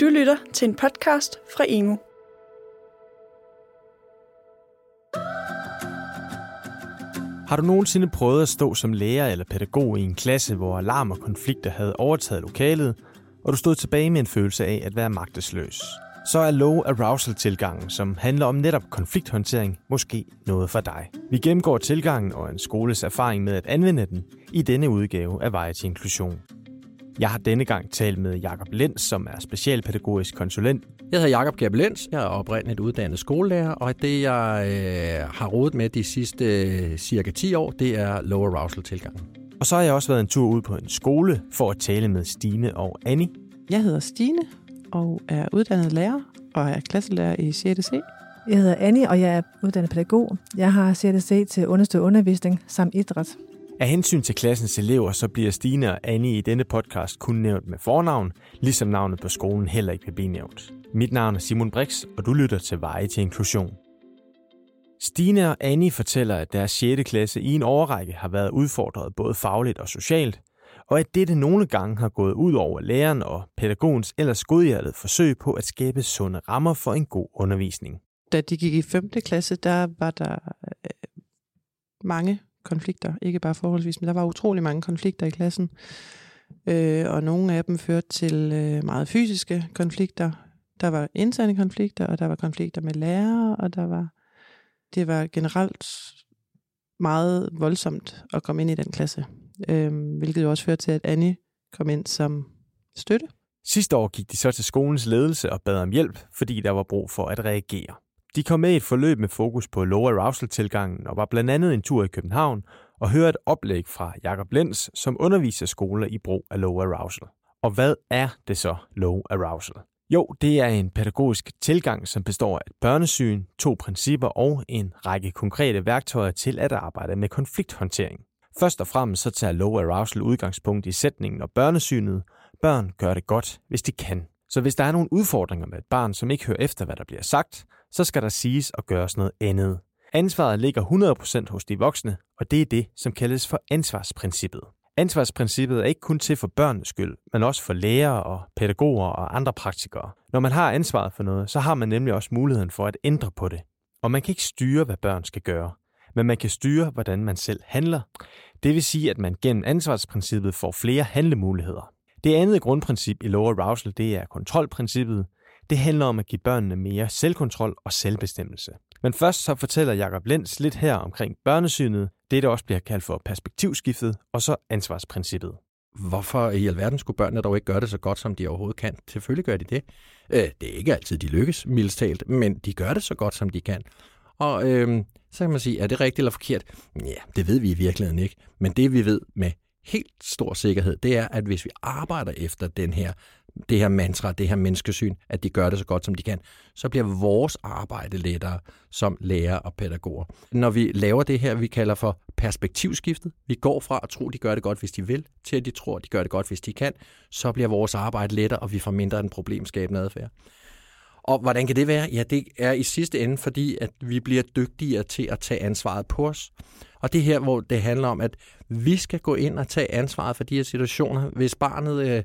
Du lytter til en podcast fra Emo. Har du nogensinde prøvet at stå som lærer eller pædagog i en klasse, hvor alarm og konflikter havde overtaget lokalet, og du stod tilbage med en følelse af at være magtesløs? Så er low arousal tilgangen, som handler om netop konflikthåndtering, måske noget for dig. Vi gennemgår tilgangen og en skoles erfaring med at anvende den i denne udgave af Veje til Inklusion. Jeg har denne gang talt med Jakob Lenz, som er specialpædagogisk konsulent. Jeg hedder Jakob Gerb Lenz, jeg er oprindeligt uddannet skolelærer, og det jeg øh, har rodet med de sidste øh, cirka 10 år, det er low arousal tilgangen. Og så har jeg også været en tur ud på en skole for at tale med Stine og Annie. Jeg hedder Stine og er uddannet lærer og er klasselærer i 6. C. Jeg hedder Annie, og jeg er uddannet pædagog. Jeg har CDC til understøtte undervisning samt idræt. Af hensyn til klassens elever, så bliver Stine og Annie i denne podcast kun nævnt med fornavn, ligesom navnet på skolen heller ikke vil blive nævnt. Mit navn er Simon Brix, og du lytter til Veje til Inklusion. Stine og Annie fortæller, at deres 6. klasse i en årrække har været udfordret både fagligt og socialt, og at dette nogle gange har gået ud over læreren og pædagogens ellers godhjertet forsøg på at skabe sunde rammer for en god undervisning. Da de gik i 5. klasse, der var der øh, mange konflikter. Ikke bare forholdsvis, men der var utrolig mange konflikter i klassen. Øh, og nogle af dem førte til øh, meget fysiske konflikter. Der var interne konflikter, og der var konflikter med lærere, og der var det var generelt meget voldsomt at komme ind i den klasse. Øh, hvilket jo også førte til, at Annie kom ind som støtte. Sidste år gik de så til skolens ledelse og bad om hjælp, fordi der var brug for at reagere. De kom med i et forløb med fokus på low arousal-tilgangen og var blandt andet en tur i København og hørte et oplæg fra Jakob Lenz, som underviser skoler i brug af low arousal. Og hvad er det så, low arousal? Jo, det er en pædagogisk tilgang, som består af et børnesyn, to principper og en række konkrete værktøjer til at arbejde med konflikthåndtering. Først og fremmest så tager low arousal udgangspunkt i sætningen og børnesynet. Børn gør det godt, hvis de kan. Så hvis der er nogle udfordringer med et barn, som ikke hører efter, hvad der bliver sagt, så skal der siges og gøres noget andet. Ansvaret ligger 100% hos de voksne, og det er det, som kaldes for ansvarsprincippet. Ansvarsprincippet er ikke kun til for børnenes skyld, men også for lærere og pædagoger og andre praktikere. Når man har ansvaret for noget, så har man nemlig også muligheden for at ændre på det. Og man kan ikke styre, hvad børn skal gøre, men man kan styre, hvordan man selv handler. Det vil sige, at man gennem ansvarsprincippet får flere handlemuligheder. Det andet grundprincip i low arousal, det er kontrolprincippet. Det handler om at give børnene mere selvkontrol og selvbestemmelse. Men først så fortæller Jakob Lenz lidt her omkring børnesynet, det der også bliver kaldt for perspektivskiftet, og så ansvarsprincippet. Hvorfor i alverden skulle børnene dog ikke gøre det så godt, som de overhovedet kan? Selvfølgelig gør de det. Øh, det er ikke altid, de lykkes, mildest talt, men de gør det så godt, som de kan. Og øh, så kan man sige, er det rigtigt eller forkert? Ja, det ved vi i virkeligheden ikke. Men det vi ved med helt stor sikkerhed, det er, at hvis vi arbejder efter den her, det her mantra, det her menneskesyn, at de gør det så godt, som de kan, så bliver vores arbejde lettere som lærer og pædagoger. Når vi laver det her, vi kalder for perspektivskiftet, vi går fra at tro, de gør det godt, hvis de vil, til at de tror, de gør det godt, hvis de kan, så bliver vores arbejde lettere, og vi får mindre en problemskabende adfærd. Og hvordan kan det være? Ja, det er i sidste ende, fordi at vi bliver dygtigere til at tage ansvaret på os. Og det er her, hvor det handler om, at vi skal gå ind og tage ansvaret for de her situationer. Hvis barnet øh,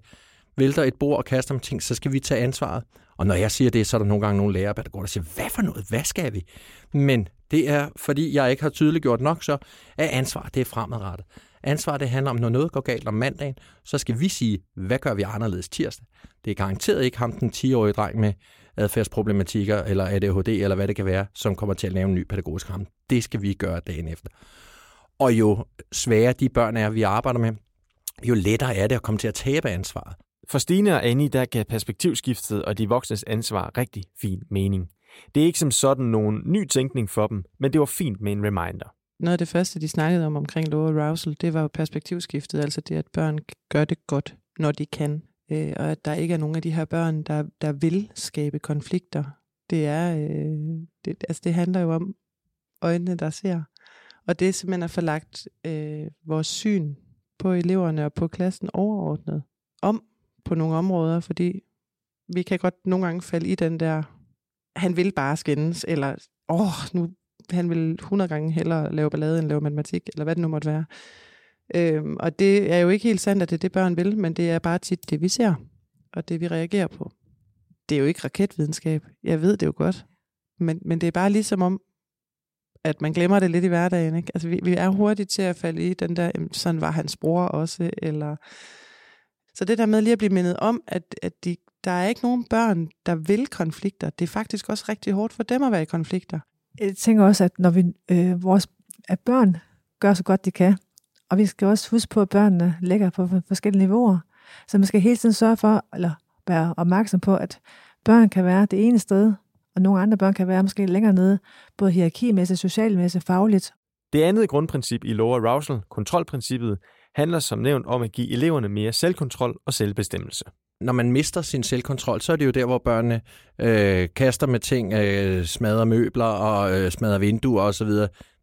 vælter et bord og kaster om ting, så skal vi tage ansvaret. Og når jeg siger det, så er der nogle gange nogle lærere, der går og siger, hvad for noget? Hvad skal vi? Men det er, fordi jeg ikke har tydeligt gjort nok, så er ansvar, det er fremadrettet. Ansvar, det handler om, når noget går galt om mandagen, så skal vi sige, hvad gør vi anderledes tirsdag? Det er garanteret ikke ham, den 10-årige dreng med adfærdsproblematikker eller ADHD eller hvad det kan være, som kommer til at lave en ny pædagogisk ramme. Det skal vi gøre dagen efter. Og jo sværere de børn er, vi arbejder med, jo lettere er det at komme til at tabe ansvaret. For Stine og Annie, der gav perspektivskiftet og de voksnes ansvar rigtig fin mening. Det er ikke som sådan nogen ny tænkning for dem, men det var fint med en reminder. Noget af det første, de snakkede om omkring low arousal, det var jo perspektivskiftet, altså det, at børn gør det godt, når de kan. Øh, og at der ikke er nogen af de her børn, der, der vil skabe konflikter. Det er, øh, det, altså det handler jo om øjnene, der ser. Og det er simpelthen at få lagt øh, vores syn på eleverne og på klassen overordnet om på nogle områder, fordi vi kan godt nogle gange falde i den der, han vil bare skændes, eller åh, nu han vil 100 gange hellere lave ballade end lave matematik, eller hvad det nu måtte være. Øhm, og det er jo ikke helt sandt, at det er det, børn vil, men det er bare tit det, vi ser, og det, vi reagerer på. det er jo ikke raketvidenskab. Jeg ved det jo godt. Men, men det er bare ligesom om, at man glemmer det lidt i hverdagen. Ikke? Altså, vi, vi er hurtigt til at falde i den der, sådan var hans bror også, eller... Så det der med lige at blive mindet om, at, at de, der er ikke nogen børn, der vil konflikter. Det er faktisk også rigtig hårdt for dem at være i konflikter. Jeg tænker også, at når vi, øh, vores at børn gør så godt de kan, og vi skal også huske på, at børnene ligger på forskellige niveauer. Så man skal hele tiden sørge for, eller være opmærksom på, at børn kan være det ene sted, og nogle andre børn kan være måske længere nede, både hierarkimæssigt, socialmæssigt, fagligt. Det andet grundprincip i lower arousal, kontrolprincippet, handler som nævnt om at give eleverne mere selvkontrol og selvbestemmelse. Når man mister sin selvkontrol, så er det jo der, hvor børnene øh, kaster med ting, øh, smadrer møbler og øh, smadrer vinduer osv.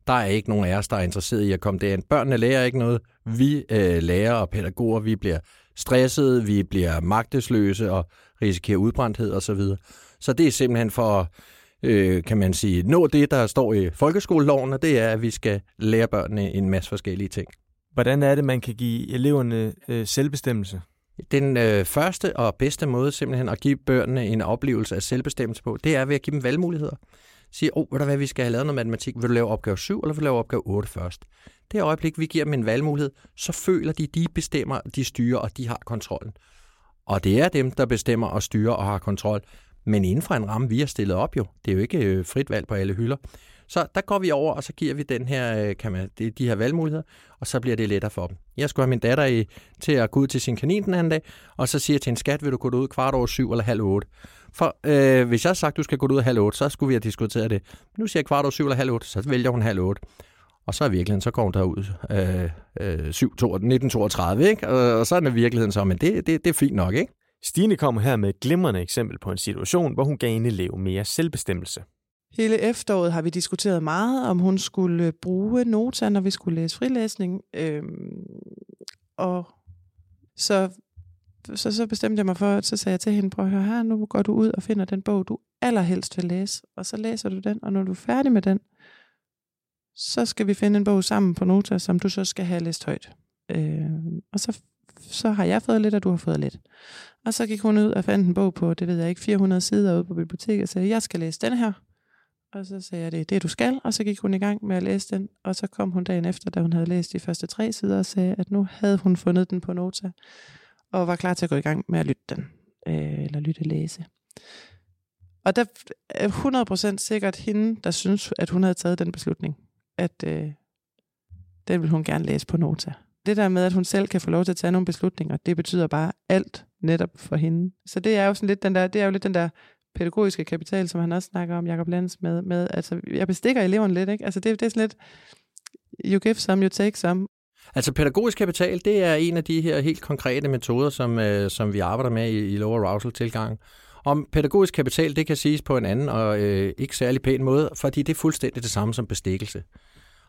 Der er ikke nogen af os, der er interesseret i at komme derind. Børnene lærer ikke noget. Vi øh, lærer og pædagoger, vi bliver stressede, vi bliver magtesløse og risikerer udbrændthed osv. Så, så det er simpelthen for øh, kan man sige, nå det, der står i folkeskoleloven, og det er, at vi skal lære børnene en masse forskellige ting. Hvordan er det, man kan give eleverne øh, selvbestemmelse? Den øh, første og bedste måde simpelthen at give børnene en oplevelse af selvbestemmelse på, det er ved at give dem valgmuligheder siger, åh, oh, ved du hvad, vi skal have lavet noget matematik. Vil du lave opgave 7, eller vil du lave opgave 8 først? Det øjeblik, vi giver dem en valgmulighed, så føler de, de bestemmer, de styrer, og de har kontrollen. Og det er dem, der bestemmer og styrer og har kontrol. Men inden for en ramme, vi har stillet op jo. Det er jo ikke øh, frit valg på alle hylder. Så der går vi over, og så giver vi den her, øh, kan man, de her valgmuligheder, og så bliver det lettere for dem. Jeg skulle have min datter i, til at gå ud til sin kanin den anden dag, og så siger jeg til en skat, vil du gå ud kvart over syv eller halv otte? For øh, hvis jeg har sagt, du skal gå ud halv otte, så skulle vi have diskuteret det. Nu siger jeg kvart over syv eller halv otte, så vælger hun halv otte. Og så er virkeligheden, så går hun derud øh, øh, 7, 1932, ikke? Og, og så er det virkeligheden så, men det, det, det er fint nok, ikke? Stine kommer her med et glimrende eksempel på en situation, hvor hun gav en elev mere selvbestemmelse. Hele efteråret har vi diskuteret meget, om hun skulle bruge Nota, når vi skulle læse frilæsning. Øhm, og så, så, så bestemte jeg mig for, at så sagde jeg til hende, prøv at høre her, nu går du ud og finder den bog, du allerhelst vil læse, og så læser du den, og når du er færdig med den, så skal vi finde en bog sammen på Nota, som du så skal have læst højt. Øh, og så, så har jeg fået lidt, og du har fået lidt. Og så gik hun ud og fandt en bog på, det ved jeg ikke, 400 sider ude på biblioteket, og sagde, jeg skal læse den her. Og så sagde jeg, det er det, du skal. Og så gik hun i gang med at læse den. Og så kom hun dagen efter, da hun havde læst de første tre sider, og sagde, at nu havde hun fundet den på Nota, og var klar til at gå i gang med at lytte den, øh, eller lytte læse. Og der er 100% sikkert hende, der synes, at hun havde taget den beslutning, at øh, den vil hun gerne læse på Nota. Det der med, at hun selv kan få lov til at tage nogle beslutninger, det betyder bare alt netop for hende. Så det er jo sådan lidt den der, det er jo lidt den der pædagogiske kapital, som han også snakker om, Jacob Lenz, med, med altså, jeg bestikker eleverne lidt, ikke? Altså, det, det er sådan lidt, you give some, you take some. Altså pædagogisk kapital, det er en af de her helt konkrete metoder, som, øh, som vi arbejder med i, i low arousal tilgang. Om pædagogisk kapital, det kan siges på en anden og øh, ikke særlig pæn måde, fordi det er fuldstændig det samme som bestikkelse.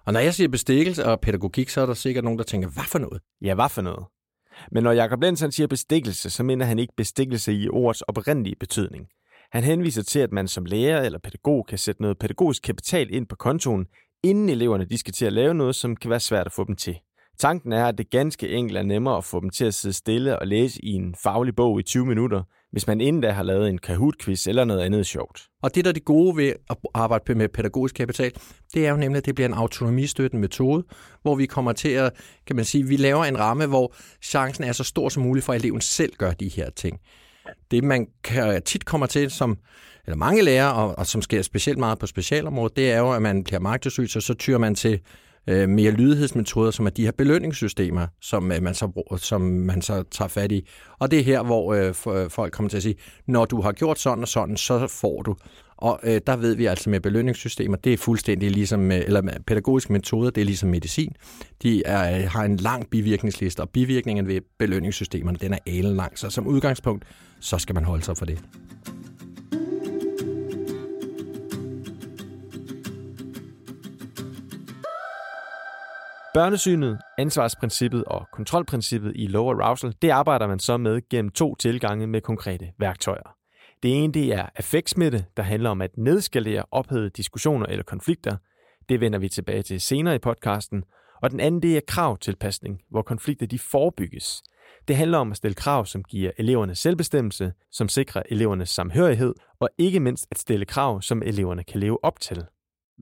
Og når jeg siger bestikkelse og pædagogik, så er der sikkert nogen, der tænker, hvad for noget? Ja, hvad for noget? Men når Jacob Lensen siger bestikkelse, så mener han ikke bestikkelse i ordets oprindelige betydning. Han henviser til, at man som lærer eller pædagog kan sætte noget pædagogisk kapital ind på kontoen, inden eleverne de skal til at lave noget, som kan være svært at få dem til. Tanken er, at det ganske enkelt er nemmere at få dem til at sidde stille og læse i en faglig bog i 20 minutter, hvis man inden da har lavet en Kahoot-quiz eller noget andet sjovt. Og det, der er det gode ved at arbejde med pædagogisk kapital, det er jo nemlig, at det bliver en autonomistøttende metode, hvor vi kommer til at, kan man sige, vi laver en ramme, hvor chancen er så stor som muligt for, at eleven selv gør de her ting. Det, man kan, tit kommer til, som eller mange lærere, og, og som sker specielt meget på specialområdet, det er jo, at man bliver magtesløs, så så tyrer man til øh, mere lydighedsmetoder, som er de her belønningssystemer, som, øh, man så, som man så tager fat i. Og det er her, hvor øh, øh, folk kommer til at sige, når du har gjort sådan og sådan, så får du. Og øh, der ved vi altså med belønningssystemer, det er fuldstændig ligesom, øh, eller pædagogiske metoder, det er ligesom medicin. De er, øh, har en lang bivirkningsliste, og bivirkningen ved belønningssystemerne, den er alen lang. Så som udgangspunkt, så skal man holde sig for det. Børnesynet, ansvarsprincippet og kontrolprincippet i low arousal, det arbejder man så med gennem to tilgange med konkrete værktøjer. Det ene det er affektsmitte, der handler om at nedskalere ophedede diskussioner eller konflikter. Det vender vi tilbage til senere i podcasten. Og den anden det er kravtilpasning, hvor konflikter de forebygges. Det handler om at stille krav, som giver eleverne selvbestemmelse, som sikrer elevernes samhørighed, og ikke mindst at stille krav, som eleverne kan leve op til.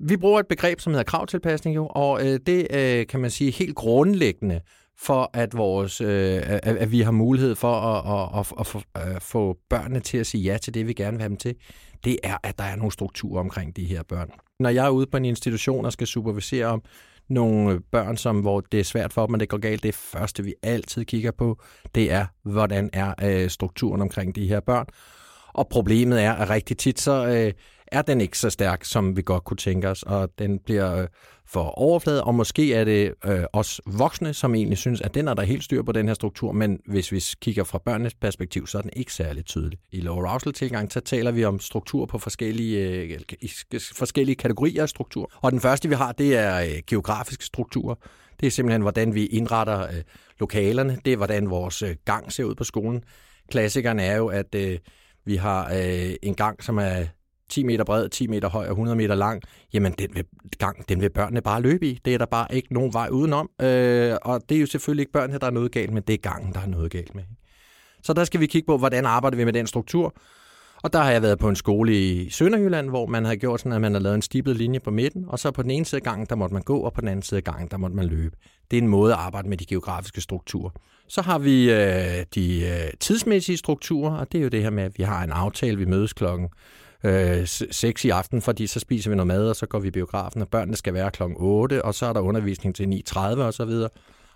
Vi bruger et begreb, som hedder kravtilpasning, jo, og øh, det øh, kan man sige helt grundlæggende for, at, vores, øh, at, at vi har mulighed for at, at, at, at, få, at få børnene til at sige ja til det, vi gerne vil have dem til, det er, at der er nogle strukturer omkring de her børn. Når jeg er ude på en institution og skal supervisere om nogle børn, som, hvor det er svært for dem, at det går galt, det første, vi altid kigger på, det er, hvordan er øh, strukturen omkring de her børn. Og problemet er, at rigtig tit så øh, er den ikke så stærk, som vi godt kunne tænke os, og den bliver øh, for overflade, og måske er det øh, os voksne, som egentlig synes, at den er der helt styr på den her struktur, men hvis vi kigger fra børnenes perspektiv, så er den ikke særlig tydelig. I low arousal tilgang, så taler vi om struktur på forskellige, øh, forskellige kategorier af struktur. Og den første, vi har, det er øh, geografiske strukturer. Det er simpelthen, hvordan vi indretter øh, lokalerne. Det er, hvordan vores øh, gang ser ud på skolen. Klassikeren er jo, at øh, vi har øh, en gang, som er 10 meter bred, 10 meter høj og 100 meter lang, jamen den vil, gang, den vil børnene bare løbe i. Det er der bare ikke nogen vej udenom. Øh, og det er jo selvfølgelig ikke børnene, der er noget galt med, det er gangen, der er noget galt med. Så der skal vi kigge på, hvordan arbejder vi med den struktur. Og der har jeg været på en skole i Sønderjylland, hvor man har gjort sådan, at man har lavet en stiblet linje på midten, og så på den ene side af gangen, der måtte man gå, og på den anden side af gangen, der måtte man løbe. Det er en måde at arbejde med de geografiske strukturer. Så har vi øh, de øh, tidsmæssige strukturer, og det er jo det her med, at vi har en aftale, vi mødes klokken øh, 6 i aften, fordi så spiser vi noget mad, og så går vi i biografen, og børnene skal være klokken 8, og så er der undervisning til 9.30 og så videre.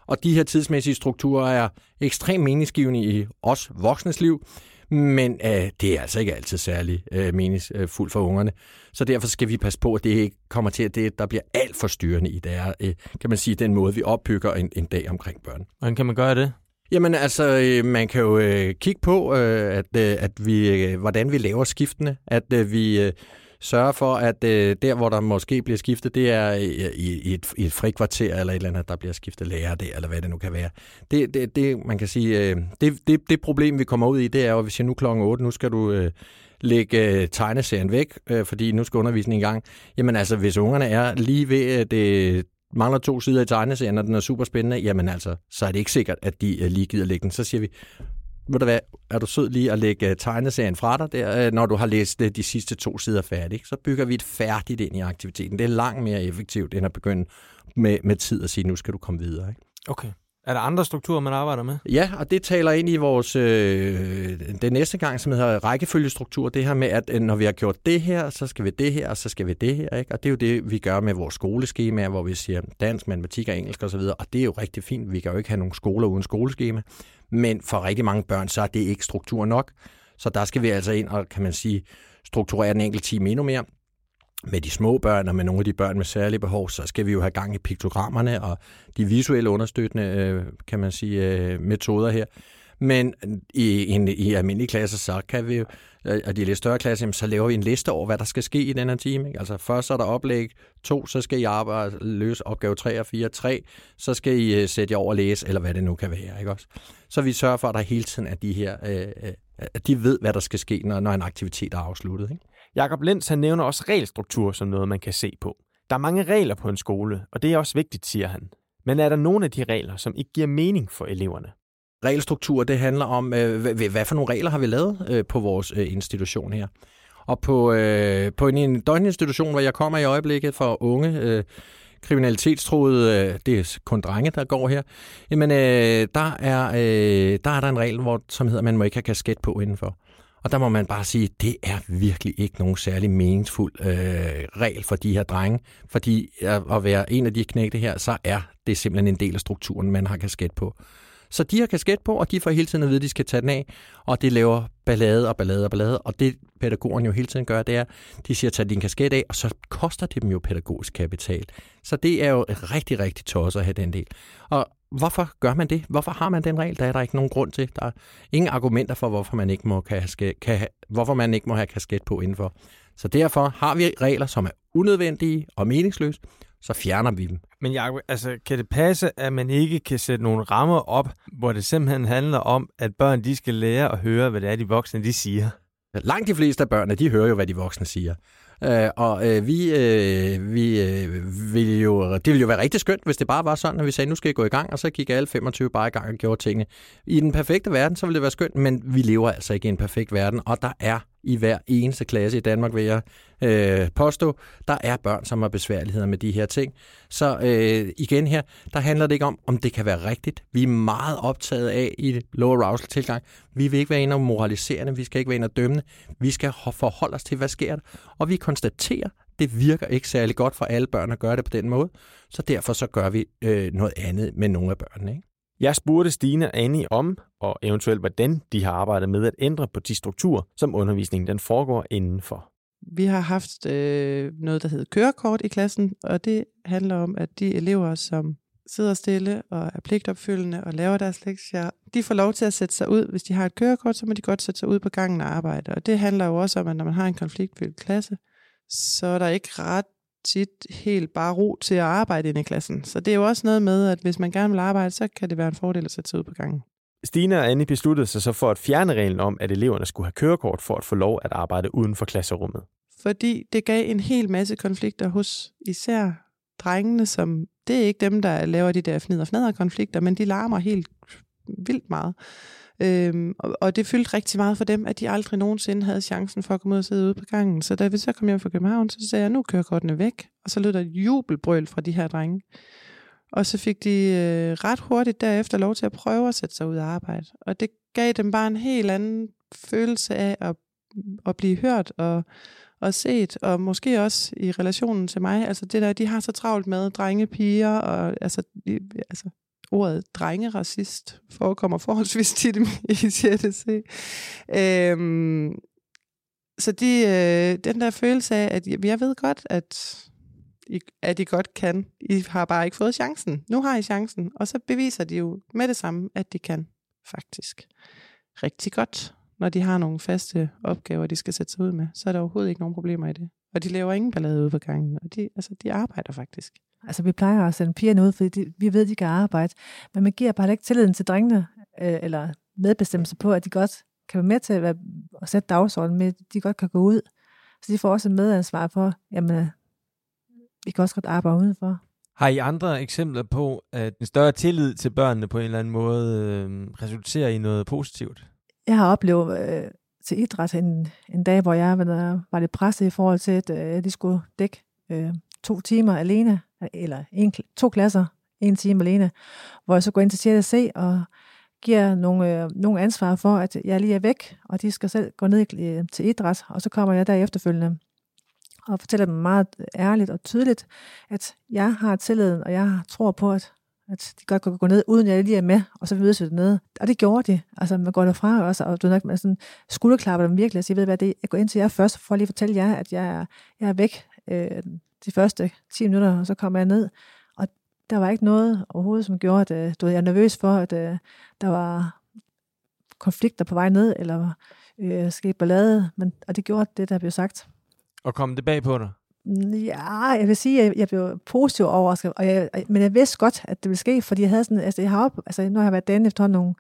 Og de her tidsmæssige strukturer er ekstremt meningsgivende i os voksnes liv, men øh, det er altså ikke altid særlig øh, meningsfuldt øh, for ungerne. Så derfor skal vi passe på, at det ikke kommer til, at det, der bliver alt for styrende i. Det er, øh, kan man sige, den måde, vi opbygger en, en dag omkring børn. Hvordan kan man gøre det? Jamen altså, øh, man kan jo øh, kigge på, øh, at, øh, at vi, øh, hvordan vi laver skiftene, at øh, vi sørger for, at der, hvor der måske bliver skiftet, det er i, et, i et frikvarter eller et eller andet, der bliver skiftet lærer der, eller hvad det nu kan være. Det, det, det man kan sige, det, det, det problem, vi kommer ud i, det er jo, hvis jeg nu klokken 8, nu skal du lægge tegneserien væk, fordi nu skal undervisningen i gang. Jamen altså, hvis ungerne er lige ved det mangler to sider i tegneserien, og den er super spændende, jamen altså, så er det ikke sikkert, at de øh, lige gider lægge den. Så siger vi, ved du hvad, er du sød lige at lægge øh, tegneserien fra dig, der, øh, når du har læst de sidste to sider færdigt. Så bygger vi et færdigt ind i aktiviteten. Det er langt mere effektivt, end at begynde med, med tid at sige, nu skal du komme videre. Ikke? Okay. Er der andre strukturer, man arbejder med? Ja, og det taler ind i vores øh, det næste gang, som hedder rækkefølgestruktur. Det her med, at øh, når vi har gjort det her, så skal vi det her, og så skal vi det her. Ikke? Og det er jo det, vi gør med vores skoleskema, hvor vi siger dansk, matematik og engelsk osv. Og det er jo rigtig fint. Vi kan jo ikke have nogen skoler uden skoleskema. Men for rigtig mange børn, så er det ikke struktur nok. Så der skal vi altså ind og, kan man sige, strukturere den enkelte time endnu mere med de små børn og med nogle af de børn med særlige behov, så skal vi jo have gang i piktogrammerne og de visuelle understøttende, øh, kan man sige, øh, metoder her. Men i, en, i almindelige klasser, så kan vi jo, øh, og de lidt større klasser, så laver vi en liste over, hvad der skal ske i den her time. Ikke? Altså først så er der oplæg, to, så skal I arbejde, løse opgave 3 og 4, 3, så skal I sætte jer over og læse, eller hvad det nu kan være. Ikke også? Så vi sørger for, at der hele tiden er de her, at de ved, hvad der skal ske, når, når en aktivitet er afsluttet. Ikke? Jakob Lenz han nævner også regelstruktur som noget, man kan se på. Der er mange regler på en skole, og det er også vigtigt, siger han. Men er der nogle af de regler, som ikke giver mening for eleverne? Regelstruktur, det handler om, øh, hvad for nogle regler har vi lavet øh, på vores øh, institution her. Og på, øh, på en døgninstitution, hvor jeg kommer i øjeblikket for unge, øh, kriminalitetstroede, øh, det er kun drenge, der går her, jamen der er, der er der en regel, hvor, som hedder, at man må ikke have kasket på indenfor. Og der må man bare sige, det er virkelig ikke nogen særlig meningsfuld øh, regel for de her drenge. Fordi at være en af de knægte her, så er det simpelthen en del af strukturen, man har kasket på. Så de har kasket på, og de får hele tiden at vide, at de skal tage den af, og det laver ballade og ballade og ballade. Og det pædagogerne jo hele tiden gør, det er, de siger, tag din kasket af, og så koster det dem jo pædagogisk kapital. Så det er jo rigtig, rigtig tosset at have den del. Og hvorfor gør man det? Hvorfor har man den regel? Der er der ikke nogen grund til. Der er ingen argumenter for, hvorfor man ikke må, kan, kan, hvorfor man ikke må have kasket på indenfor. Så derfor har vi regler, som er unødvendige og meningsløse, så fjerner vi dem. Men Jacob, altså, kan det passe, at man ikke kan sætte nogle rammer op, hvor det simpelthen handler om, at børn de skal lære at høre, hvad det er, de voksne de siger? Langt de fleste af børnene, de hører jo, hvad de voksne siger. Øh, og øh, vi, øh, vi øh, ville jo, det ville jo være rigtig skønt, hvis det bare var sådan, at vi sagde, nu skal jeg gå i gang, og så gik alle 25 bare i gang og gjorde tingene. I den perfekte verden, så ville det være skønt, men vi lever altså ikke i en perfekt verden, og der er i hver eneste klasse i Danmark, vil jeg øh, påstå. Der er børn, som har besværligheder med de her ting. Så øh, igen her, der handler det ikke om, om det kan være rigtigt. Vi er meget optaget af i low arousal tilgang. Vi vil ikke være inde og moraliserende, vi skal ikke være inde og dømmende. Vi skal forholde os til, hvad sker der. Og vi konstaterer, det virker ikke særlig godt for alle børn at gøre det på den måde. Så derfor så gør vi øh, noget andet med nogle af børnene. Ikke? Jeg spurgte Stine og Annie om, og eventuelt hvordan de har arbejdet med at ændre på de strukturer, som undervisningen den foregår indenfor. Vi har haft øh, noget, der hedder kørekort i klassen, og det handler om, at de elever, som sidder stille og er pligtopfyldende og laver deres lektier, de får lov til at sætte sig ud. Hvis de har et kørekort, så må de godt sætte sig ud på gangen og arbejde. Og det handler jo også om, at når man har en konfliktfyldt klasse, så er der ikke ret tit helt bare ro til at arbejde inde i klassen. Så det er jo også noget med, at hvis man gerne vil arbejde, så kan det være en fordel at sætte sig ud på gangen. Stine og Annie besluttede sig så for at fjerne reglen om, at eleverne skulle have kørekort for at få lov at arbejde uden for klasserummet. Fordi det gav en hel masse konflikter hos især drengene, som det er ikke dem, der laver de der fnider fnader konflikter, men de larmer helt vildt meget. Øhm, og, og det fyldte rigtig meget for dem, at de aldrig nogensinde havde chancen for at komme ud og sidde ude på gangen. Så da vi så kom hjem fra København, så sagde jeg, nu kører kortene væk. Og så lød der et jubelbrøl fra de her drenge. Og så fik de øh, ret hurtigt derefter lov til at prøve at sætte sig ud og arbejde. Og det gav dem bare en helt anden følelse af at, at blive hørt og, og set, og måske også i relationen til mig. Altså det der, de har så travlt med drenge, piger, og altså, de, altså ordet drengeracist forekommer forholdsvis tit i CDC. Øhm, så de, øh, den der følelse af, at jeg ved godt, at I, at I godt kan. I har bare ikke fået chancen. Nu har I chancen. Og så beviser de jo med det samme, at de kan faktisk rigtig godt. Når de har nogle faste opgaver, de skal sætte sig ud med, så er der overhovedet ikke nogen problemer i det. Og de laver ingen ballade ude på gangen. Og de, altså, de arbejder faktisk. Altså, vi plejer at sende pigerne ud, fordi de, vi ved, at de kan arbejde. Men man giver bare ikke tilliden til drengene, øh, eller medbestemmelse på, at de godt kan være med til at, være, at sætte dagsordenen med, at de godt kan gå ud. Så de får også et medansvar for, jamen, vi kan også godt arbejde udenfor. Har I andre eksempler på, at en større tillid til børnene på en eller anden måde øh, resulterer i noget positivt? Jeg har oplevet øh, til idræt en, en dag, hvor jeg var lidt presset i forhold til, at øh, de skulle dække øh, to timer alene, eller en, to klasser, en time alene, hvor jeg så går ind til CDC og giver nogle, øh, nogle ansvar for, at jeg lige er væk, og de skal selv gå ned øh, til idræt, og så kommer jeg der efterfølgende og fortæller dem meget ærligt og tydeligt, at jeg har tilliden, og jeg tror på, at, at de godt kan gå ned, uden jeg lige er med, og så mødes vi dernede. Og det gjorde de. Altså, man går derfra også, og du nok, man sådan skulderklapper dem virkelig og siger, ved hvad det er? Jeg går ind til jer først, for at lige fortælle jer, at jeg er, jeg er væk øh, de første 10 minutter, og så kommer jeg ned. Og der var ikke noget overhovedet, som gjorde, at øh, du ved, jeg er nervøs for, at øh, der var konflikter på vej ned, eller øh, skete ballade, men, og det gjorde det, der blev sagt. Og kom det bag på dig? Ja, jeg vil sige, at jeg, jeg blev positiv overrasket, og jeg, men jeg vidste godt, at det ville ske, fordi jeg havde sådan, altså jeg har op, altså nu har jeg været derinde efter nogle,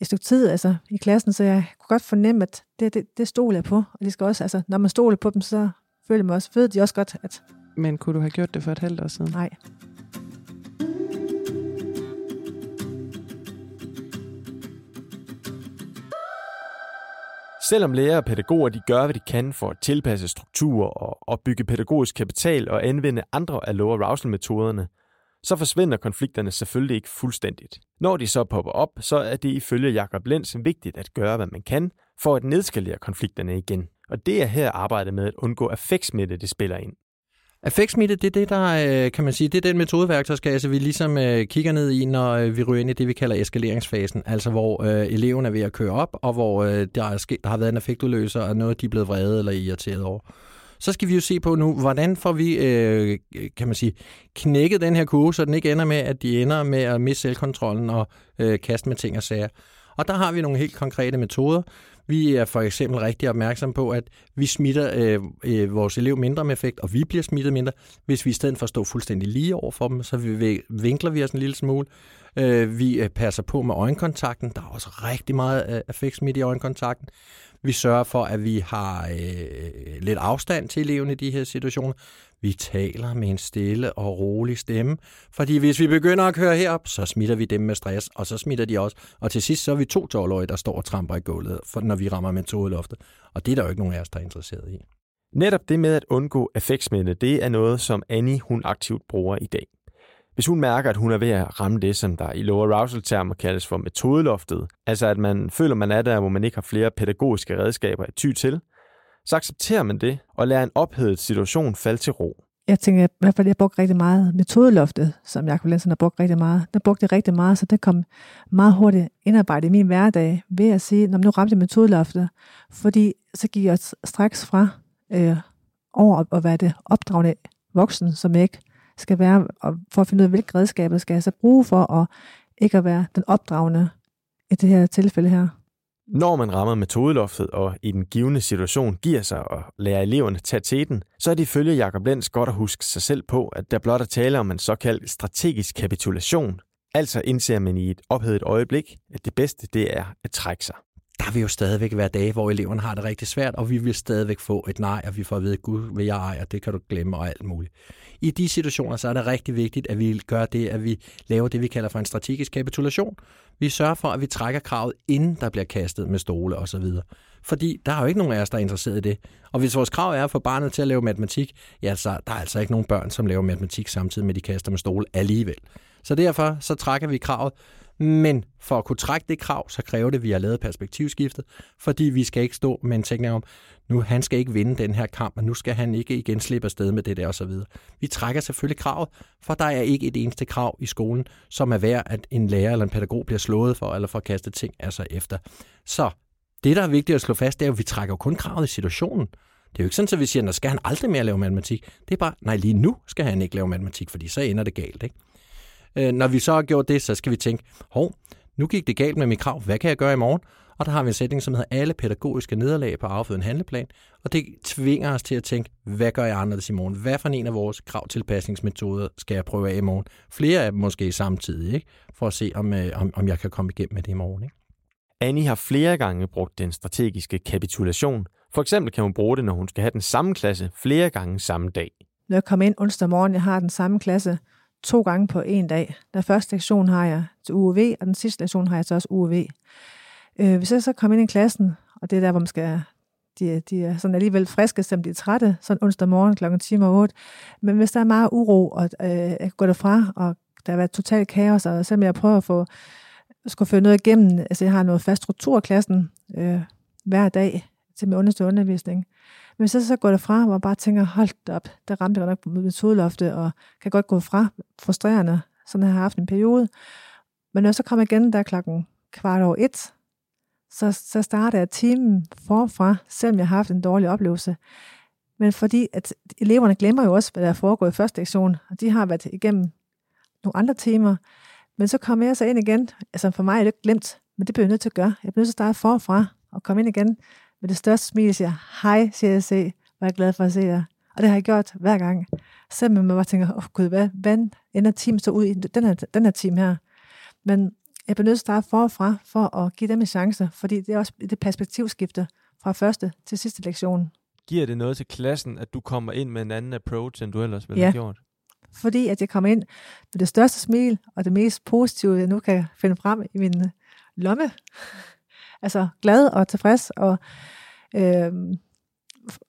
et stykke tid altså, i klassen, så jeg kunne godt fornemme, at det, det, det stod jeg på. Og de skal også, altså, når man stoler på dem, så føler man også, ved de også godt, at... Men kunne du have gjort det for et halvt år siden? Nej. Selvom lærere og pædagoger de gør, hvad de kan for at tilpasse strukturer og opbygge pædagogisk kapital og anvende andre af low arousal-metoderne, så forsvinder konflikterne selvfølgelig ikke fuldstændigt. Når de så popper op, så er det ifølge Jakob Lenz vigtigt at gøre, hvad man kan, for at nedskalere konflikterne igen. Og det er her arbejdet med at undgå affektsmitte, det spiller ind. Affektsmitte, det er det, der øh, kan man sige, det er den metodeværktøjskasse, vi ligesom øh, kigger ned i, når øh, vi ryger ind i det, vi kalder eskaleringsfasen. Altså hvor øh, eleven er ved at køre op, og hvor øh, der, er sket, der har været en affektudløser, og noget, de er blevet vrede eller irriteret over. Så skal vi jo se på nu, hvordan får vi, øh, kan man sige, knækket den her kurve, så den ikke ender med, at de ender med at miste selvkontrollen og øh, kaste med ting og sager. Og der har vi nogle helt konkrete metoder. Vi er for eksempel rigtig opmærksom på, at vi smitter øh, øh, vores elev mindre med effekt, og vi bliver smittet mindre, hvis vi i stedet for at stå fuldstændig lige over for dem, så vi, vinkler vi os en lille smule. Øh, vi øh, passer på med øjenkontakten. Der er også rigtig meget øh, affektsmitte i øjenkontakten. Vi sørger for, at vi har øh, lidt afstand til eleven i de her situationer. Vi taler med en stille og rolig stemme, fordi hvis vi begynder at køre herop, så smitter vi dem med stress, og så smitter de også. Og til sidst så er vi to 12 der står og tramper i gulvet, når vi rammer metodeloftet. Og det er der jo ikke nogen af os, der er interesseret i. Netop det med at undgå affektsmændene, det er noget, som Annie hun aktivt bruger i dag. Hvis hun mærker, at hun er ved at ramme det, som der i lower arousal-termer kaldes for metodeloftet, altså at man føler, man er der, hvor man ikke har flere pædagogiske redskaber at ty til, så accepterer man det og lader en ophedet situation falde til ro. Jeg tænker i hvert fald, at jeg brugte rigtig meget metodeloftet, som Jacob Lensen har brugt rigtig meget. Der brugte jeg rigtig meget, så det kom meget hurtigt indarbejdet i min hverdag ved at sige, når nu ramte jeg metodeloftet, fordi så gik jeg straks fra øh, over at være det opdragende voksen, som jeg ikke skal være, og for at finde ud af, hvilke redskaber skal jeg så bruge for at ikke at være den opdragende i det her tilfælde her. Når man rammer metodeloftet og i den givende situation giver sig og lærer eleverne tage til den, så er det ifølge Jacob Lenz godt at huske sig selv på, at der blot er tale om en såkaldt strategisk kapitulation. Altså indser man i et ophedet øjeblik, at det bedste det er at trække sig der vil jo stadigvæk være dage, hvor eleverne har det rigtig svært, og vi vil stadigvæk få et nej, og vi får at vide, gud vil jeg ej, og det kan du glemme, og alt muligt. I de situationer, så er det rigtig vigtigt, at vi gør det, at vi laver det, vi kalder for en strategisk kapitulation. Vi sørger for, at vi trækker kravet, inden der bliver kastet med stole osv. Fordi der er jo ikke nogen af os, der er interesseret i det. Og hvis vores krav er at få barnet til at lave matematik, ja, så der er altså ikke nogen børn, som laver matematik samtidig med, at de kaster med stole alligevel. Så derfor så trækker vi kravet, men for at kunne trække det krav, så kræver det, at vi har lavet perspektivskiftet, fordi vi skal ikke stå med en tænkning om, nu han skal ikke vinde den her kamp, og nu skal han ikke igen slippe afsted med det der osv. Vi trækker selvfølgelig kravet, for der er ikke et eneste krav i skolen, som er værd, at en lærer eller en pædagog bliver slået for, eller får kastet ting af sig efter. Så det, der er vigtigt at slå fast, det er, at vi trækker kun kravet i situationen. Det er jo ikke sådan, at vi siger, at skal han aldrig mere lave matematik. Det er bare, nej, lige nu skal han ikke lave matematik, fordi så ender det galt. Ikke? Øh, når vi så har gjort det, så skal vi tænke, hov, nu gik det galt med mit krav, hvad kan jeg gøre i morgen? Og der har vi en sætning, som hedder alle pædagogiske nederlag på afføde en handleplan, og det tvinger os til at tænke, hvad gør jeg anderledes i morgen? Hvad for en af vores kravtilpasningsmetoder skal jeg prøve af i morgen? Flere af dem måske samtidig, ikke? for at se, om, øh, om, om jeg kan komme igennem med det i morgen. Ikke? Annie har flere gange brugt den strategiske kapitulation. For eksempel kan hun bruge det, når hun skal have den samme klasse flere gange samme dag. Når jeg kommer ind onsdag morgen, jeg har den samme klasse, to gange på en dag. Den første lektion har jeg til UV, og den sidste lektion har jeg så også UV. Øh, hvis jeg så kommer ind i klassen, og det er der, hvor man skal, de, de er sådan alligevel friske, selvom de er trætte, sådan onsdag morgen kl. 10 og 8. Men hvis der er meget uro, og øh, jeg går derfra, og der har været totalt kaos, og selvom jeg prøver at få, skulle føre noget igennem, altså jeg har noget fast struktur i klassen øh, hver dag til min understøtte undervisning, men så, så går derfra, og bare tænker, hold op, der ramte jeg nok med metodloftet, og kan godt gå fra frustrerende, sådan har jeg haft en periode. Men når jeg så kommer igen der klokken kvart over et, så, så starter jeg timen forfra, selvom jeg har haft en dårlig oplevelse. Men fordi at eleverne glemmer jo også, hvad der er foregået i første lektion, og de har været igennem nogle andre timer. Men så kommer jeg så ind igen. Altså for mig er det ikke glemt, men det bliver jeg nødt til at gøre. Jeg bliver nødt til at starte forfra og komme ind igen med det største smil siger, hej CSC, hvor jeg er glad for at se jer. Og det har jeg gjort hver gang. Selvom man bare tænker, åh oh, gud, hvad, hvad ender team så ud i den her, den her team her? Men jeg bliver nødt til at starte forfra, for at give dem en chance, fordi det er også det perspektivskifte fra første til sidste lektion. Giver det noget til klassen, at du kommer ind med en anden approach, end du ellers ville ja. have gjort? fordi at jeg kommer ind med det største smil, og det mest positive, jeg nu kan finde frem i min lomme, altså glad og tilfreds, og, øh,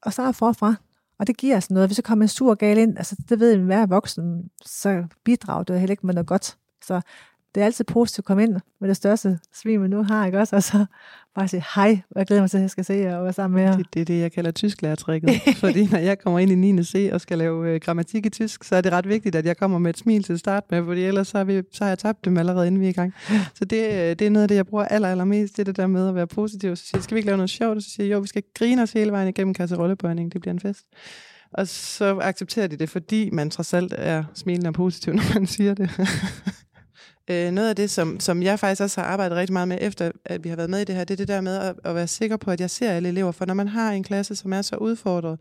og starte forfra. Og det giver altså noget. Hvis så kommer en sur gal ind, altså det ved en hver voksen, så bidrager det heller ikke med noget godt. Så det er altid positivt at komme ind med det største smil, man nu har, ikke også? Og så bare sige hej, og jeg glæder mig til, at jeg skal se jer og være sammen med jer. Det, det er det, jeg kalder tysklærertrikket. fordi når jeg kommer ind i 9. C og skal lave øh, grammatik i tysk, så er det ret vigtigt, at jeg kommer med et smil til at starte med, fordi ellers så har, vi, så har jeg tabt dem allerede, inden vi er i gang. Så det, øh, det er noget af det, jeg bruger aller, allermest, det er det der med at være positiv. Så siger jeg, skal vi ikke lave noget sjovt? Og så siger jeg, jo, vi skal grine os hele vejen igennem kasserollebørning, det bliver en fest. Og så accepterer de det, fordi man trods alt er smilende og positiv, når man siger det. Øh, noget af det, som, som jeg faktisk også har arbejdet rigtig meget med, efter at vi har været med i det her, det er det der med at, at være sikker på, at jeg ser alle elever. For når man har en klasse, som er så udfordret,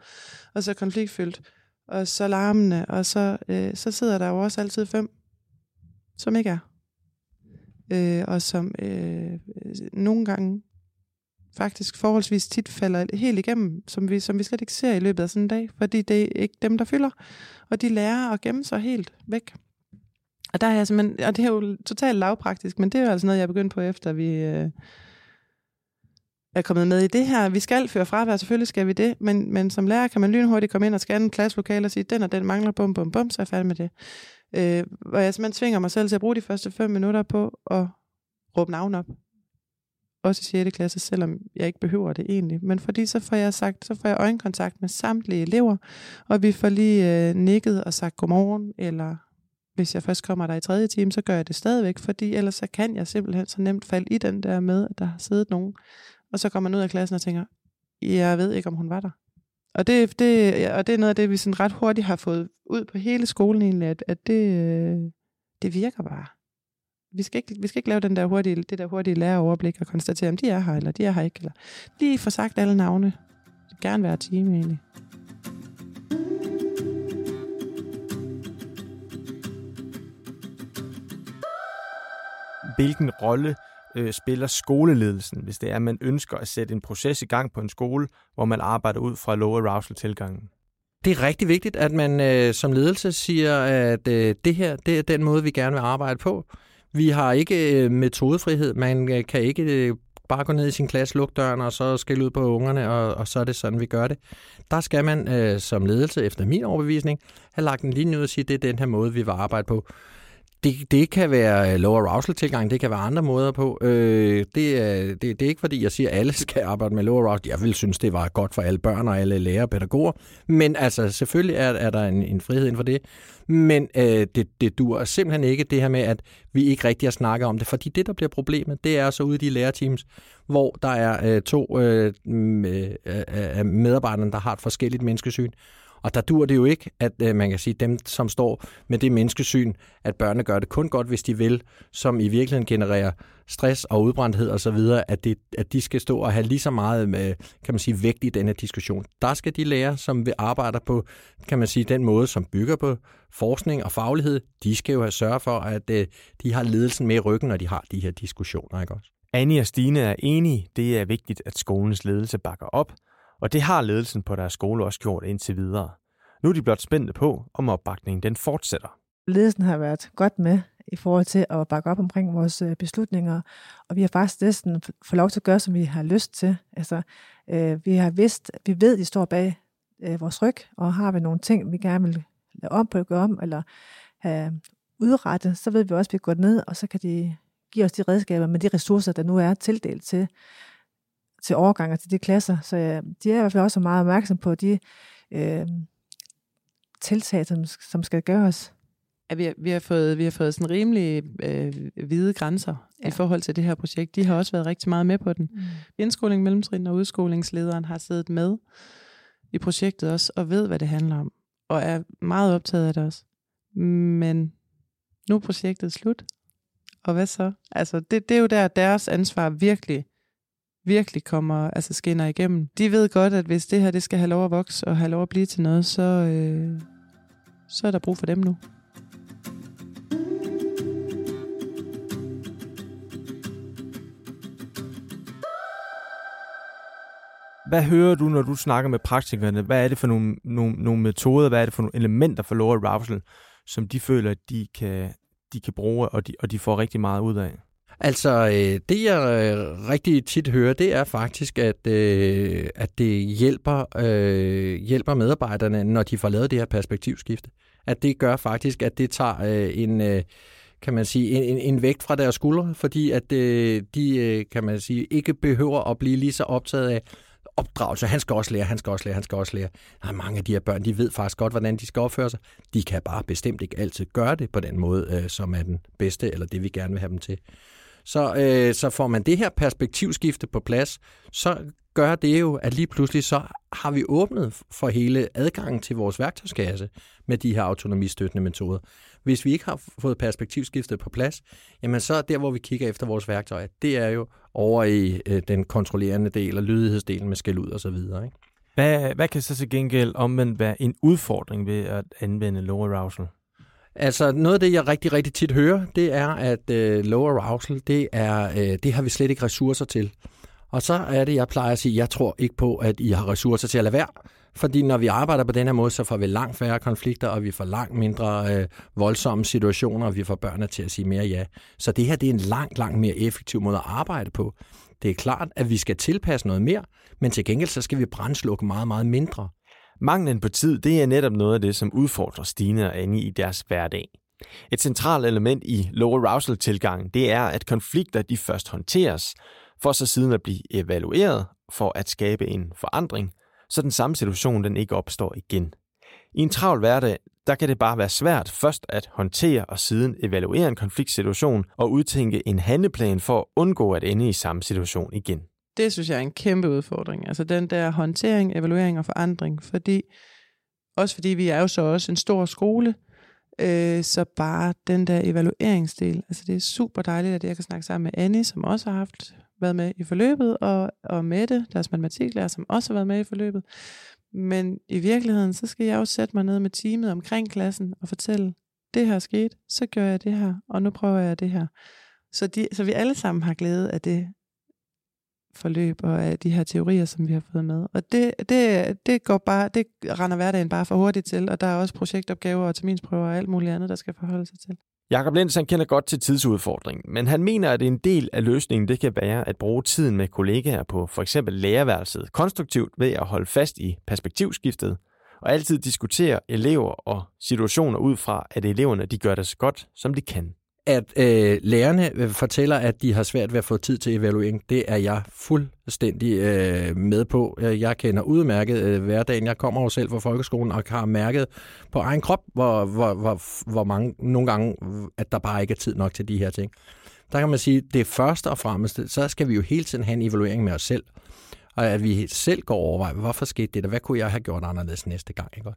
og så konfliktfyldt, og så larmende, og så, øh, så sidder der jo også altid fem, som ikke er. øh, og som øh, nogle gange faktisk forholdsvis tit falder helt igennem, som vi, som vi slet ikke ser i løbet af sådan en dag, fordi det er ikke dem, der fylder, og de lærer at gemme sig helt væk. Og der er jeg simpelthen, og det er jo totalt lavpraktisk, men det er jo altså noget, jeg er begyndt på, efter vi øh, er kommet med i det her. Vi skal føre fravær, selvfølgelig skal vi det, men, men som lærer kan man lynhurtigt komme ind og scanne en klasselokale og sige, den og den mangler, bum, bum, bum, så er jeg færdig med det. Øh, hvor jeg simpelthen tvinger mig selv til at bruge de første fem minutter på at råbe navn op. Også i 6. klasse, selvom jeg ikke behøver det egentlig. Men fordi så får jeg sagt, så får jeg øjenkontakt med samtlige elever, og vi får lige øh, nikket og sagt godmorgen, eller hvis jeg først kommer der i tredje time, så gør jeg det stadigvæk, fordi ellers så kan jeg simpelthen så nemt falde i den der med, at der har siddet nogen. Og så kommer man ud af klassen og tænker, jeg ved ikke, om hun var der. Og det, det, og det er noget af det, vi sådan ret hurtigt har fået ud på hele skolen egentlig, at, at det, øh, det virker bare. Vi skal, ikke, vi skal ikke lave den der hurtige, det der hurtige læreroverblik og konstatere, om de er her, eller de er her ikke. Eller lige få sagt alle navne. Det gerne være time egentlig. Hvilken rolle øh, spiller skoleledelsen, hvis det er, at man ønsker at sætte en proces i gang på en skole, hvor man arbejder ud fra low arousal-tilgangen? Det er rigtig vigtigt, at man øh, som ledelse siger, at øh, det her det er den måde, vi gerne vil arbejde på. Vi har ikke øh, metodefrihed. Man øh, kan ikke øh, bare gå ned i sin klasse, lukke døren og så skille ud på ungerne, og, og så er det sådan, vi gør det. Der skal man øh, som ledelse, efter min overbevisning, have lagt en linje ud og sige, at det er den her måde, vi vil arbejde på. Det, det kan være low arousal tilgang, det kan være andre måder på. Øh, det, er, det, det er ikke fordi, jeg siger, at alle skal arbejde med low arousal. Jeg vil synes, det var godt for alle børn og alle lærere og pædagoger. Men altså, selvfølgelig er, er der en, en frihed inden for det. Men øh, det, det dur simpelthen ikke det her med, at vi ikke rigtig har snakket om det. Fordi det, der bliver problemet, det er så ude i de lærerteams, hvor der er øh, to øh, øh, øh, øh medarbejdere, der har et forskelligt menneskesyn. Og der dur det jo ikke, at øh, man kan sige, dem, som står med det menneskesyn, at børnene gør det kun godt, hvis de vil, som i virkeligheden genererer stress og udbrændthed osv., at, det, at de skal stå og have lige så meget med, kan man sige, vægt i denne diskussion. Der skal de lære, som vil arbejde på, kan man sige, den måde, som bygger på forskning og faglighed, de skal jo have sørge for, at øh, de har ledelsen med i ryggen, når de har de her diskussioner, ikke også? Annie og Stine er enige. Det er vigtigt, at skolens ledelse bakker op, og det har ledelsen på deres skole også gjort indtil videre. Nu er de blot spændte på, om opbakningen den fortsætter. Ledelsen har været godt med i forhold til at bakke op omkring vores øh, beslutninger, og vi har faktisk næsten fået lov til at gøre, som vi har lyst til. Altså, øh, vi har vidst, vi ved, at de står bag øh, vores ryg, og har vi nogle ting, vi gerne vil lave om på, gøre om, eller have udrettet, så ved vi også, at vi går ned, og så kan de give os de redskaber med de ressourcer, der nu er tildelt til til overganger til de klasser. Så ja, de er i hvert fald også meget opmærksom på de øh, tiltag, som, som skal gøres. Ja, vi, har, vi, har fået, vi har fået sådan rimelig øh, hvide grænser ja. i forhold til det her projekt. De har også været rigtig meget med på den. Mm. Indskoling, mellemtrin og udskolingslederen har siddet med i projektet også, og ved, hvad det handler om. Og er meget optaget af det også. Men nu er projektet slut. Og hvad så? Altså, det, det er jo der, deres ansvar virkelig virkelig kommer, altså skinner igennem. De ved godt, at hvis det her det skal have lov at vokse og have lov at blive til noget, så, øh, så er der brug for dem nu. Hvad hører du, når du snakker med praktikerne? Hvad er det for nogle, nogle, nogle metoder, hvad er det for nogle elementer for low arousal, som de føler, at de kan, de kan bruge, og de, og de får rigtig meget ud af? Altså, øh, det jeg øh, rigtig tit hører, det er faktisk, at, øh, at det hjælper, øh, hjælper medarbejderne, når de får lavet det her perspektivskifte. At det gør faktisk, at det tager øh, en... Øh, kan man sige, en, en vægt fra deres skuldre, fordi at øh, de, øh, kan man sige, ikke behøver at blive lige så optaget af opdragelse. Han skal også lære, han skal også lære, han skal også lære. Der er mange af de her børn, de ved faktisk godt, hvordan de skal opføre sig. De kan bare bestemt ikke altid gøre det på den måde, øh, som er den bedste, eller det vi gerne vil have dem til. Så, øh, så får man det her perspektivskifte på plads, så gør det jo, at lige pludselig så har vi åbnet for hele adgangen til vores værktøjskasse med de her autonomistøttende metoder. Hvis vi ikke har fået perspektivskiftet på plads, jamen så er der, hvor vi kigger efter vores værktøjer, det er jo over i øh, den kontrollerende del og lydighedsdelen med skæld ud og så videre. Ikke? Hvad, hvad kan så til gengæld omvendt være en udfordring ved at anvende low arousal? Altså noget af det, jeg rigtig, rigtig tit hører, det er, at øh, low arousal, det, er, øh, det har vi slet ikke ressourcer til. Og så er det, jeg plejer at sige, jeg tror ikke på, at I har ressourcer til at lade være. Fordi når vi arbejder på den her måde, så får vi langt færre konflikter, og vi får langt mindre øh, voldsomme situationer, og vi får børnene til at sige mere ja. Så det her det er en langt, langt mere effektiv måde at arbejde på. Det er klart, at vi skal tilpasse noget mere, men til gengæld så skal vi brændslukke meget, meget mindre. Manglen på tid, det er netop noget af det, som udfordrer Stine og Annie i deres hverdag. Et centralt element i low arousal-tilgangen, det er, at konflikter de først håndteres, for så siden at blive evalueret for at skabe en forandring, så den samme situation den ikke opstår igen. I en travl hverdag, der kan det bare være svært først at håndtere og siden evaluere en konfliktsituation og udtænke en handleplan for at undgå at ende i samme situation igen. Det synes jeg er en kæmpe udfordring. Altså den der håndtering, evaluering og forandring, fordi også fordi vi er jo så også en stor skole, øh, så bare den der evalueringsdel, altså det er super dejligt, at jeg kan snakke sammen med Annie, som også har haft været med i forløbet, og, og Mette, deres matematiklærer, som også har været med i forløbet. Men i virkeligheden, så skal jeg jo sætte mig ned med teamet omkring klassen og fortælle, det her er sket, så gør jeg det her, og nu prøver jeg det her. Så, de, så vi alle sammen har glæde af det forløb og af de her teorier, som vi har fået med. Og det, det, det, går bare, det render hverdagen bare for hurtigt til, og der er også projektopgaver og terminsprøver og alt muligt andet, der skal forholde sig til. Jakob Lenz han kender godt til tidsudfordringen, men han mener, at en del af løsningen det kan være at bruge tiden med kollegaer på for eksempel lærerværelset konstruktivt ved at holde fast i perspektivskiftet og altid diskutere elever og situationer ud fra, at eleverne de gør det så godt, som de kan at øh, lærerne øh, fortæller, at de har svært ved at få tid til evaluering, det er jeg fuldstændig øh, med på. Øh, jeg kender udmærket øh, hverdagen. Jeg kommer jo selv fra folkeskolen og har mærket på egen krop, hvor, hvor, hvor, hvor mange nogle gange, at der bare ikke er tid nok til de her ting. Der kan man sige, det første og fremmest, så skal vi jo hele tiden have en evaluering med os selv. Og at vi selv går over, hvorfor skete det der? Hvad kunne jeg have gjort anderledes næste gang? Ikke?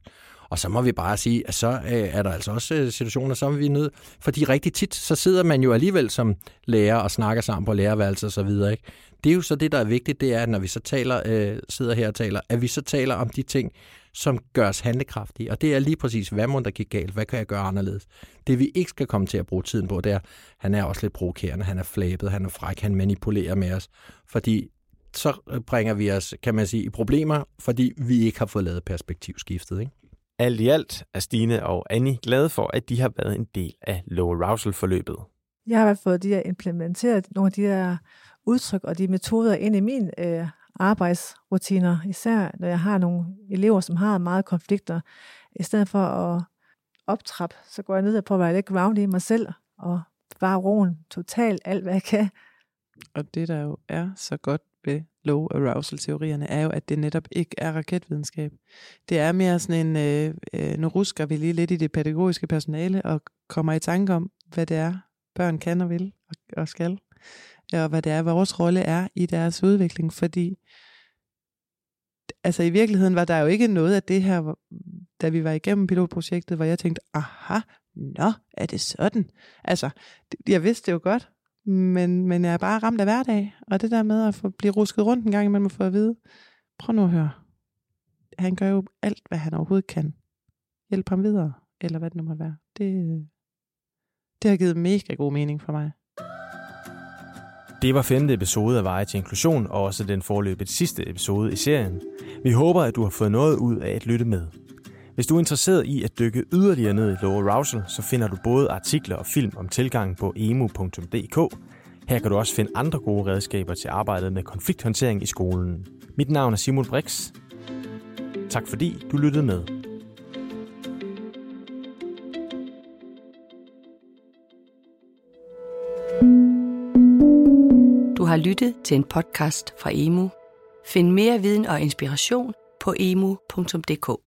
Og så må vi bare sige, at så øh, er der altså også øh, situationer, som vi er nødt. Fordi rigtig tit, så sidder man jo alligevel som lærer og snakker sammen på lærerværelser og så videre. Ikke? Det er jo så det, der er vigtigt, det er, at når vi så taler, øh, sidder her og taler, at vi så taler om de ting, som gør os handlekraftige. Og det er lige præcis, hvad må der gik galt? Hvad kan jeg gøre anderledes? Det vi ikke skal komme til at bruge tiden på, det er, han er også lidt provokerende, han er flabet, han er fræk, han manipulerer med os. Fordi så bringer vi os, kan man sige, i problemer, fordi vi ikke har fået lavet perspektivskiftet. Ikke? Alt i alt er Stine og Annie glade for, at de har været en del af low arousal-forløbet. Jeg har fået de her implementeret nogle af de her udtryk og de metoder ind i min øh, arbejdsrutiner, især når jeg har nogle elever, som har meget konflikter. I stedet for at optrappe, så går jeg ned og prøver at være lidt ground i mig selv og bare roen totalt alt, hvad jeg kan. Og det, der jo er så godt ved low arousal-teorierne, er jo, at det netop ikke er raketvidenskab. Det er mere sådan en, øh, øh, nu rusker vi lige lidt i det pædagogiske personale, og kommer i tanke om, hvad det er, børn kan og vil og, og skal, og hvad det er, vores rolle er i deres udvikling, fordi altså i virkeligheden var der jo ikke noget af det her, da vi var igennem pilotprojektet, hvor jeg tænkte, aha, nå, er det sådan? Altså, jeg vidste det jo godt, men, men jeg er bare ramt af hverdag, og det der med at få, blive rusket rundt en gang imellem og få at vide, prøv nu at høre, han gør jo alt, hvad han overhovedet kan. Hjælp ham videre, eller hvad det nu må være. Det, det har givet mega god mening for mig. Det var femte episode af Veje til Inklusion, og også den forløbet sidste episode i serien. Vi håber, at du har fået noget ud af at lytte med. Hvis du er interesseret i at dykke yderligere ned i low arousal, så finder du både artikler og film om tilgangen på emu.dk. Her kan du også finde andre gode redskaber til arbejdet med konflikthåndtering i skolen. Mit navn er Simon Brix. Tak fordi du lyttede med. Du har lyttet til en podcast fra Emu. Find mere viden og inspiration på emu.dk.